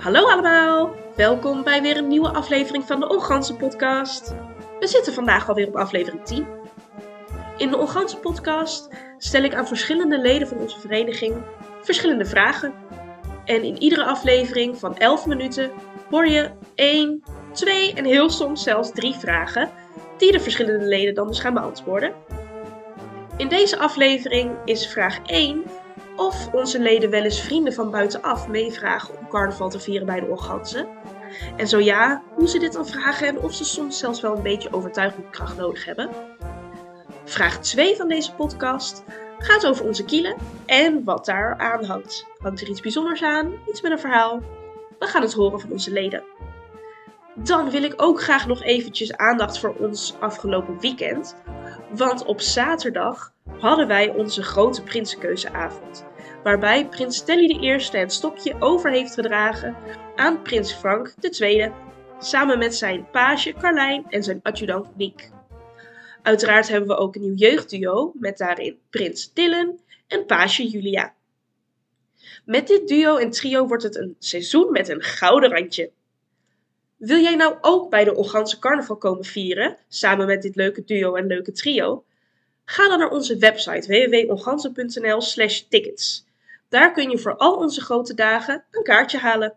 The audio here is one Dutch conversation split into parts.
Hallo allemaal, welkom bij weer een nieuwe aflevering van de Onganse podcast. We zitten vandaag alweer op aflevering 10. In de Onganse podcast stel ik aan verschillende leden van onze vereniging verschillende vragen. En in iedere aflevering van 11 minuten hoor je 1, 2 en heel soms zelfs 3 vragen die de verschillende leden dan dus gaan beantwoorden. In deze aflevering is vraag 1 of onze leden wel eens vrienden van buitenaf meevragen om carnaval te vieren bij de Organsen. En zo ja, hoe ze dit dan vragen en of ze soms zelfs wel een beetje overtuigingskracht nodig hebben. Vraag 2 van deze podcast gaat over onze kielen en wat daar aan hangt. Hangt er iets bijzonders aan, iets met een verhaal? We gaan het horen van onze leden. Dan wil ik ook graag nog eventjes aandacht voor ons afgelopen weekend. Want op zaterdag hadden wij onze grote prinsenkeuzeavond. Waarbij prins Telly I het stokje over heeft gedragen aan prins Frank II. Samen met zijn page Carlijn en zijn adjudant Niek. Uiteraard hebben we ook een nieuw jeugdduo met daarin prins Dylan en page Julia. Met dit duo en trio wordt het een seizoen met een gouden randje. Wil jij nou ook bij de Organse Carnaval komen vieren, samen met dit leuke duo en leuke trio? Ga dan naar onze website www.onganse.nl slash tickets. Daar kun je voor al onze grote dagen een kaartje halen.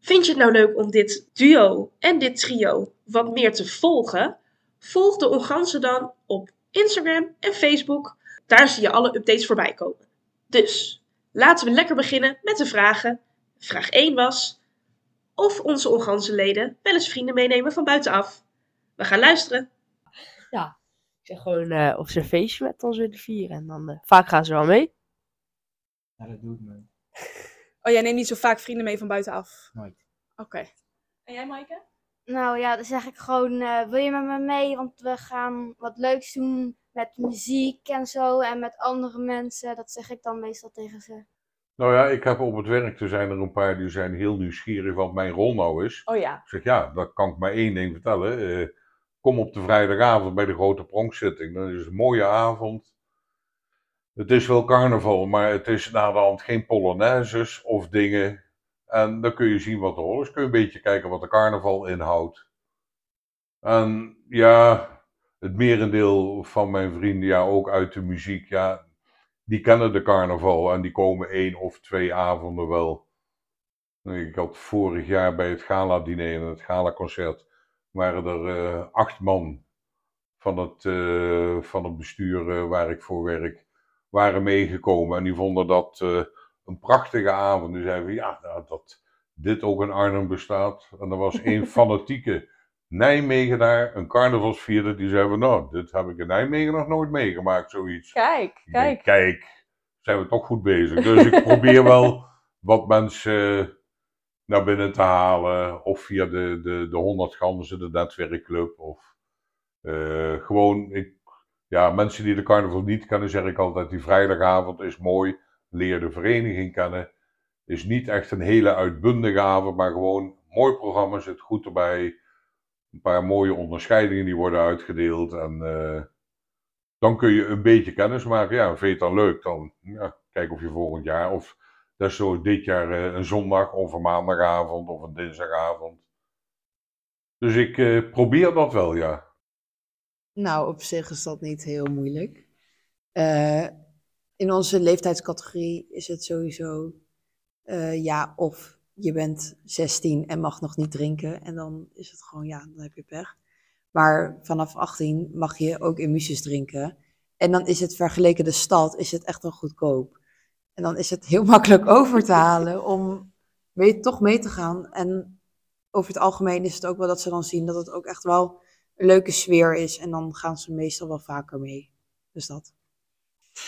Vind je het nou leuk om dit duo en dit trio wat meer te volgen? Volg de Onganse dan op Instagram en Facebook. Daar zie je alle updates voorbij komen. Dus, laten we lekker beginnen met de vragen. Vraag 1 was of onze Onganse leden wel eens vrienden meenemen van buitenaf. We gaan luisteren. Ja, ik zeg gewoon eh, of ze een met ons willen vieren. En dan eh, vaak gaan ze wel mee. Ja, dat doe ik nooit. Oh, jij neemt niet zo vaak vrienden mee van buitenaf? Nooit. Oké. En jij, Maaike? Nou ja, dan zeg ik gewoon, eh, wil je met me mee? Want we gaan wat leuks doen met muziek en zo en met andere mensen. Dat zeg ik dan meestal tegen ze. Nou ja, ik heb op het werk, er zijn er een paar die zijn heel nieuwsgierig wat mijn rol nou is. Oh ja. Ik zeg, ja, dat kan ik maar één ding vertellen. Eh, kom op de vrijdagavond bij de grote pronkzitting. Dat is een mooie avond. Het is wel carnaval, maar het is na de hand geen polonaises of dingen. En dan kun je zien wat er rol is. Kun je een beetje kijken wat de carnaval inhoudt. En ja, het merendeel van mijn vrienden, ja, ook uit de muziek, ja, die kennen de carnaval en die komen één of twee avonden wel. Ik had vorig jaar bij het gala-diner en het gala-concert waren er eh, acht man van het, eh, van het bestuur eh, waar ik voor werk, waren meegekomen. En die vonden dat een prachtige avond. Die zeiden van ja, nou, dat dit ook in Arnhem bestaat. En er was een fanatieke Nijmegen daar, een carnavalsvierder, die zei van nou, dit heb ik in Nijmegen nog nooit meegemaakt, zoiets. Kijk, denk, kijk. kijk, zijn we toch goed bezig. Dus ik probeer wel wat mensen naar binnen te halen. Of via de, de, de 100 ganzen, de netwerkclub. Of eh, gewoon, ik, ja, mensen die de carnaval niet kennen, zeg ik altijd, die vrijdagavond is mooi. Leer de vereniging kennen. Is niet echt een hele uitbundige avond, maar gewoon mooi programma, zit goed erbij. Een paar mooie onderscheidingen die worden uitgedeeld. En eh, dan kun je een beetje kennis maken. Ja, vind je dan leuk? Dan ja, kijk of je volgend jaar, of is zo dit jaar eh, een zondag of een maandagavond of een dinsdagavond. Dus ik eh, probeer dat wel, ja. Nou, op zich is dat niet heel moeilijk. Eh, in onze leeftijdscategorie is het sowieso eh, ja, of je bent 16 en mag nog niet drinken. En dan is het gewoon ja, dan heb je pech. Maar vanaf 18 mag je ook emusies drinken. En dan is het vergeleken de stad, is het echt wel goedkoop. En dan is het heel makkelijk over te halen om mee, toch mee te gaan. En over het algemeen is het ook wel dat ze dan zien dat het ook echt wel een leuke sfeer is. En dan gaan ze meestal wel vaker mee. Dus dat.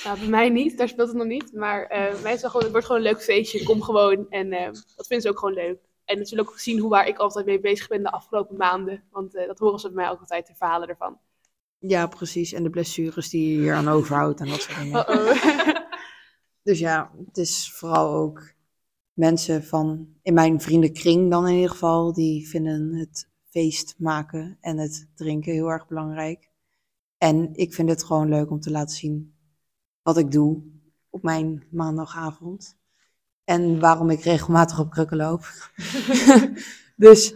Nou, bij mij niet, daar speelt het nog niet. Maar eh, bij mij is het, wel gewoon, het wordt gewoon een leuk feestje. Kom gewoon. En eh, dat vinden ze ook gewoon leuk. En zullen ook zien hoe waar ik altijd mee bezig ben de afgelopen maanden. Want eh, dat horen ze bij mij ook altijd, de verhalen ervan. Ja, precies. En de blessures die je hier aan overhoudt en dat soort dingen. Uh-oh. Dus ja, het is vooral ook mensen van, in mijn vriendenkring dan in ieder geval, die vinden het feest maken en het drinken heel erg belangrijk. En ik vind het gewoon leuk om te laten zien wat ik doe op mijn maandagavond. En waarom ik regelmatig op krukken loop. dus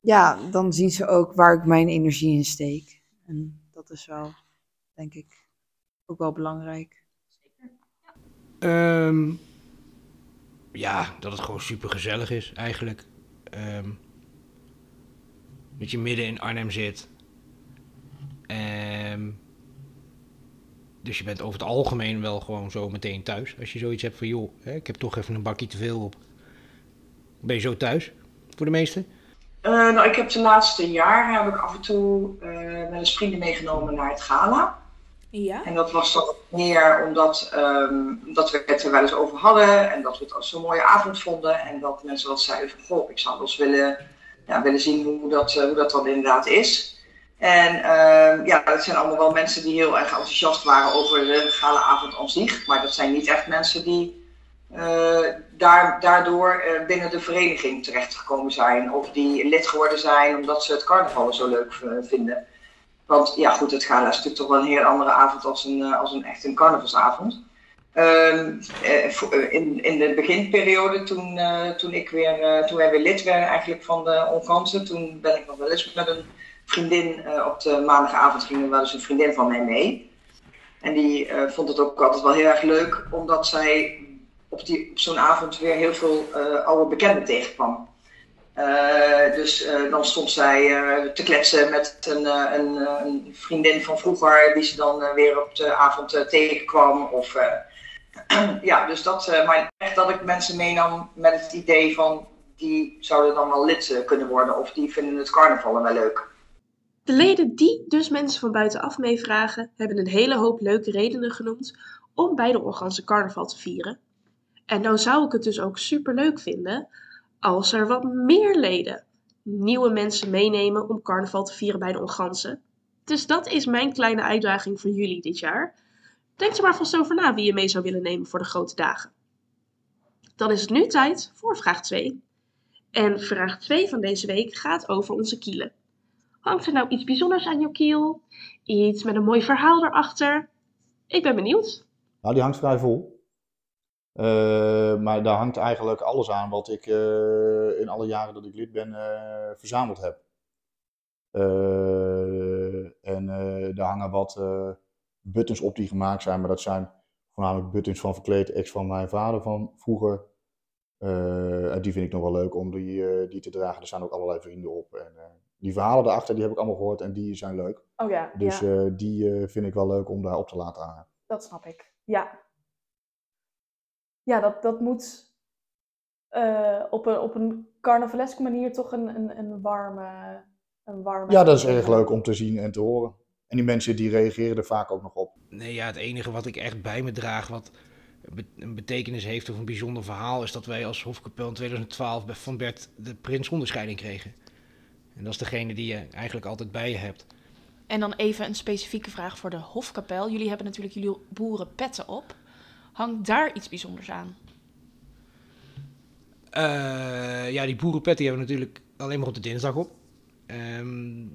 ja, dan zien ze ook waar ik mijn energie in steek. En dat is wel, denk ik, ook wel belangrijk. Ehm, ja, dat het gewoon super gezellig is eigenlijk. Ehm, dat je midden in Arnhem zit. Ehm, dus je bent over het algemeen wel gewoon zo meteen thuis. Als je zoiets hebt van, joh, hè, ik heb toch even een bakje te veel op. Ben je zo thuis, voor de meesten? Eh, nou, ik heb de laatste jaren heb ik af en toe eh wel eens vrienden meegenomen naar het gala. Ja? En dat was dan meer omdat, ehm, omdat we het er wel eens over hadden en dat we het als zo'n mooie avond vonden. En dat mensen wel zeiden van, goh, ik zou wel eens willen, ja, willen zien hoe dat, eh, hoe dat dan inderdaad is. En ehm, ja, dat zijn allemaal wel mensen die heel erg enthousiast waren over de galaavond aan zich. Maar dat zijn niet echt mensen die eh, daar, daardoor eh, binnen de vereniging terechtgekomen zijn. Of die lid geworden zijn omdat ze het carnaval zo leuk vinden. Want ja, goed, het gala is natuurlijk toch wel een heel andere avond als een, als een echt een carnavalsavond. Ehm, eh, eh, in, in de beginperiode, toen, eh, toen, ik weer, toen wij weer lid werden eigenlijk van de Onkansen, toen ben ik nog wel eens met een vriendin op de maandagavond ging er wel eens een vriendin van mij mee. En die vond het ook altijd wel heel erg leuk, omdat zij op, die, op zo'n avond weer heel veel oude bekenden tegenkwam. Dus dan stond zij te kletsen met een, een, een vriendin van vroeger, die ze dan weer op de avond tegenkwam. Of, ja, dus dat, eh, maar echt dat ik mensen meenam met het idee van die zouden dan wel lid eh, kunnen worden of die vinden het carnaval wel leuk. De leden die dus mensen van buitenaf meevragen, hebben een hele hoop leuke redenen genoemd om bij de Organse carnaval te vieren. En nou zou ik het dus ook super leuk vinden als er wat meer leden nieuwe mensen meenemen om carnaval te vieren bij de Organse. Dus dat is mijn kleine uitdaging voor jullie dit jaar. Denk er maar vast over na wie je mee zou willen nemen voor de grote dagen. Dan is het nu tijd voor vraag 2. En vraag 2 van deze week gaat over onze kielen. Hangt er nou iets bijzonders aan jouw kiel? Iets met een mooi verhaal erachter? Ik ben benieuwd. Nou, die hangt vrij vol. Eh, maar daar hangt eigenlijk alles aan wat ik eh, in alle jaren dat ik lid ben eh, verzameld heb. En daar hangen wat buttons op die gemaakt zijn, maar dat zijn voornamelijk buttons van verkleed ex van mijn vader van vroeger. Eh, en die vind ik nog wel leuk om die, eh, die te dragen. Er staan ook allerlei vrienden op. En, eh, die verhalen daarachter die heb ik allemaal gehoord en die zijn leuk. Oh ja, Dus ja, die vind ik wel leuk om daar op te laten hangen. dat snap ik. Ja. Ja, dat, dat moet op, een, op een carnavaleske manier toch een, een, een warme... Een warme Ja, dat is erg leuk om te zien en te horen. En die mensen die reageren er vaak ook nog op. Nee, ja, het enige wat ik echt bij me draag, wat een betekenis heeft of een bijzonder verhaal, is dat wij als Hofkapel in 2012 bij Van Bert de Prins onderscheiding kregen. En dat is degene die je eigenlijk altijd bij je hebt. En dan even een specifieke vraag voor de Hofkapel. Jullie hebben natuurlijk jullie boerenpetten op. Hangt daar iets bijzonders aan? Eh, ja, die boerenpet die hebben we natuurlijk alleen maar op de dinsdag op. Ehm,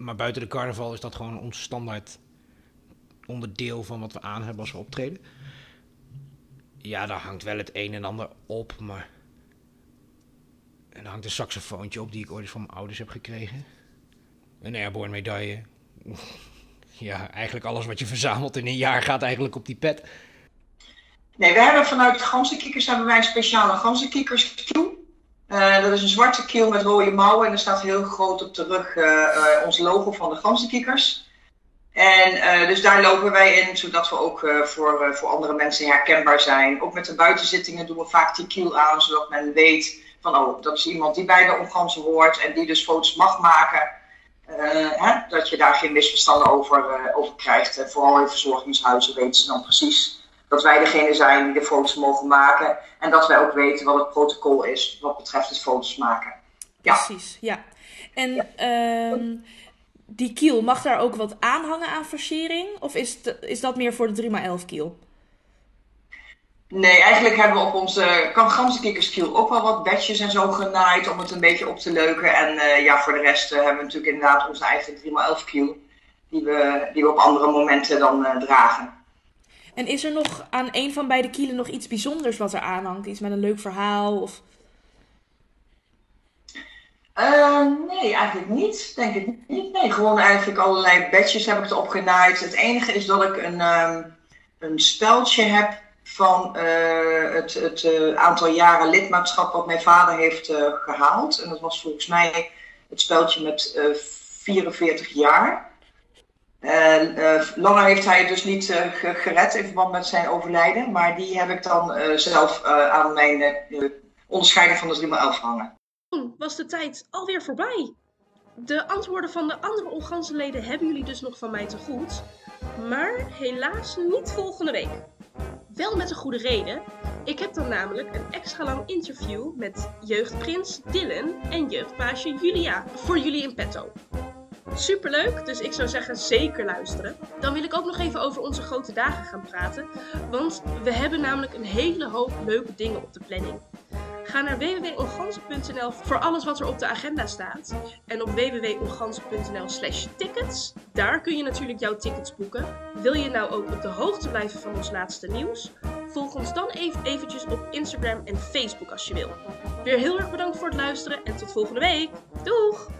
maar buiten de carnaval is dat gewoon ons standaard onderdeel van wat we aan hebben als we optreden. Ja, daar hangt wel het een en ander op, maar... En daar hangt een saxofoontje op die ik ooit van mijn ouders heb gekregen. Een airborne medaille. ja, eigenlijk alles wat je verzamelt in een jaar gaat eigenlijk op die pet. Nee, we hebben vanuit de ganzenkikkers hebben wij speciale ganzenkikkerskiel. Eh dat is een zwarte kiel met rode mouwen en er staat heel groot op de rug eh, eh, ons logo van de ganzenkikkers. En dus daar lopen wij in, zodat we ook voor, voor andere mensen herkenbaar zijn. Ook met de buitenzittingen doen we vaak die kiel aan, zodat men weet van oh, dat is iemand die bij de omganzen hoort en die dus foto's mag maken. Hè, dat je daar geen misverstanden over, over krijgt. En vooral in verzorgingshuizen weten ze dan precies dat wij degene zijn die de foto's mogen maken. En dat wij ook weten wat het protocol is wat betreft het foto's maken. Ja. Precies, ja. En ehm, die kiel, mag daar ook wat aanhangen aan versiering? Of is, is dat meer voor de 3x11 kiel? Nee, eigenlijk hebben we op onze ganzenkikkerskiel ook wel wat bedjes en zo genaaid om het een beetje op te leuken. En eh, ja, voor de rest eh, hebben we natuurlijk inderdaad onze eigen 3x11 kiel. Die we, die we op andere momenten dan eh, dragen. En is er nog aan een van beide kielen nog iets bijzonders wat er aanhangt? Iets met een leuk verhaal? Of... Eh, nee, eigenlijk niet. Denk ik niet. Nee, gewoon eigenlijk allerlei badges heb ik erop genaaid. Het enige is dat ik een, ehm, een speltje heb van eh, het, het eh, aantal jaren lidmaatschap wat mijn vader heeft eh, gehaald. En dat was volgens mij het speltje met eh, 44 jaar. En, eh, langer heeft hij het dus niet eh, ge- gered in verband met zijn overlijden. Maar die heb ik dan eh, zelf eh, aan mijn eh, onderscheiding van de 3x11 hangen. Toen was de tijd alweer voorbij. De antwoorden van de andere Onganzenleden hebben jullie dus nog van mij te goed. Maar helaas niet volgende week. Wel met een goede reden. Ik heb dan namelijk een extra lang interview met jeugdprins Dylan en jeugdpaasje Julia voor jullie in petto. Superleuk, dus ik zou zeggen zeker luisteren. Dan wil ik ook nog even over onze grote dagen gaan praten, want we hebben namelijk een hele hoop leuke dingen op de planning. Ga naar www.onganzen.nl voor alles wat er op de agenda staat. En op www.onganzen.nl slash tickets, daar kun je natuurlijk jouw tickets boeken. Wil je nou ook op de hoogte blijven van ons laatste nieuws? Volg ons dan even eventjes op Instagram en Facebook als je wil. Weer heel erg bedankt voor het luisteren en tot volgende week. Doeg!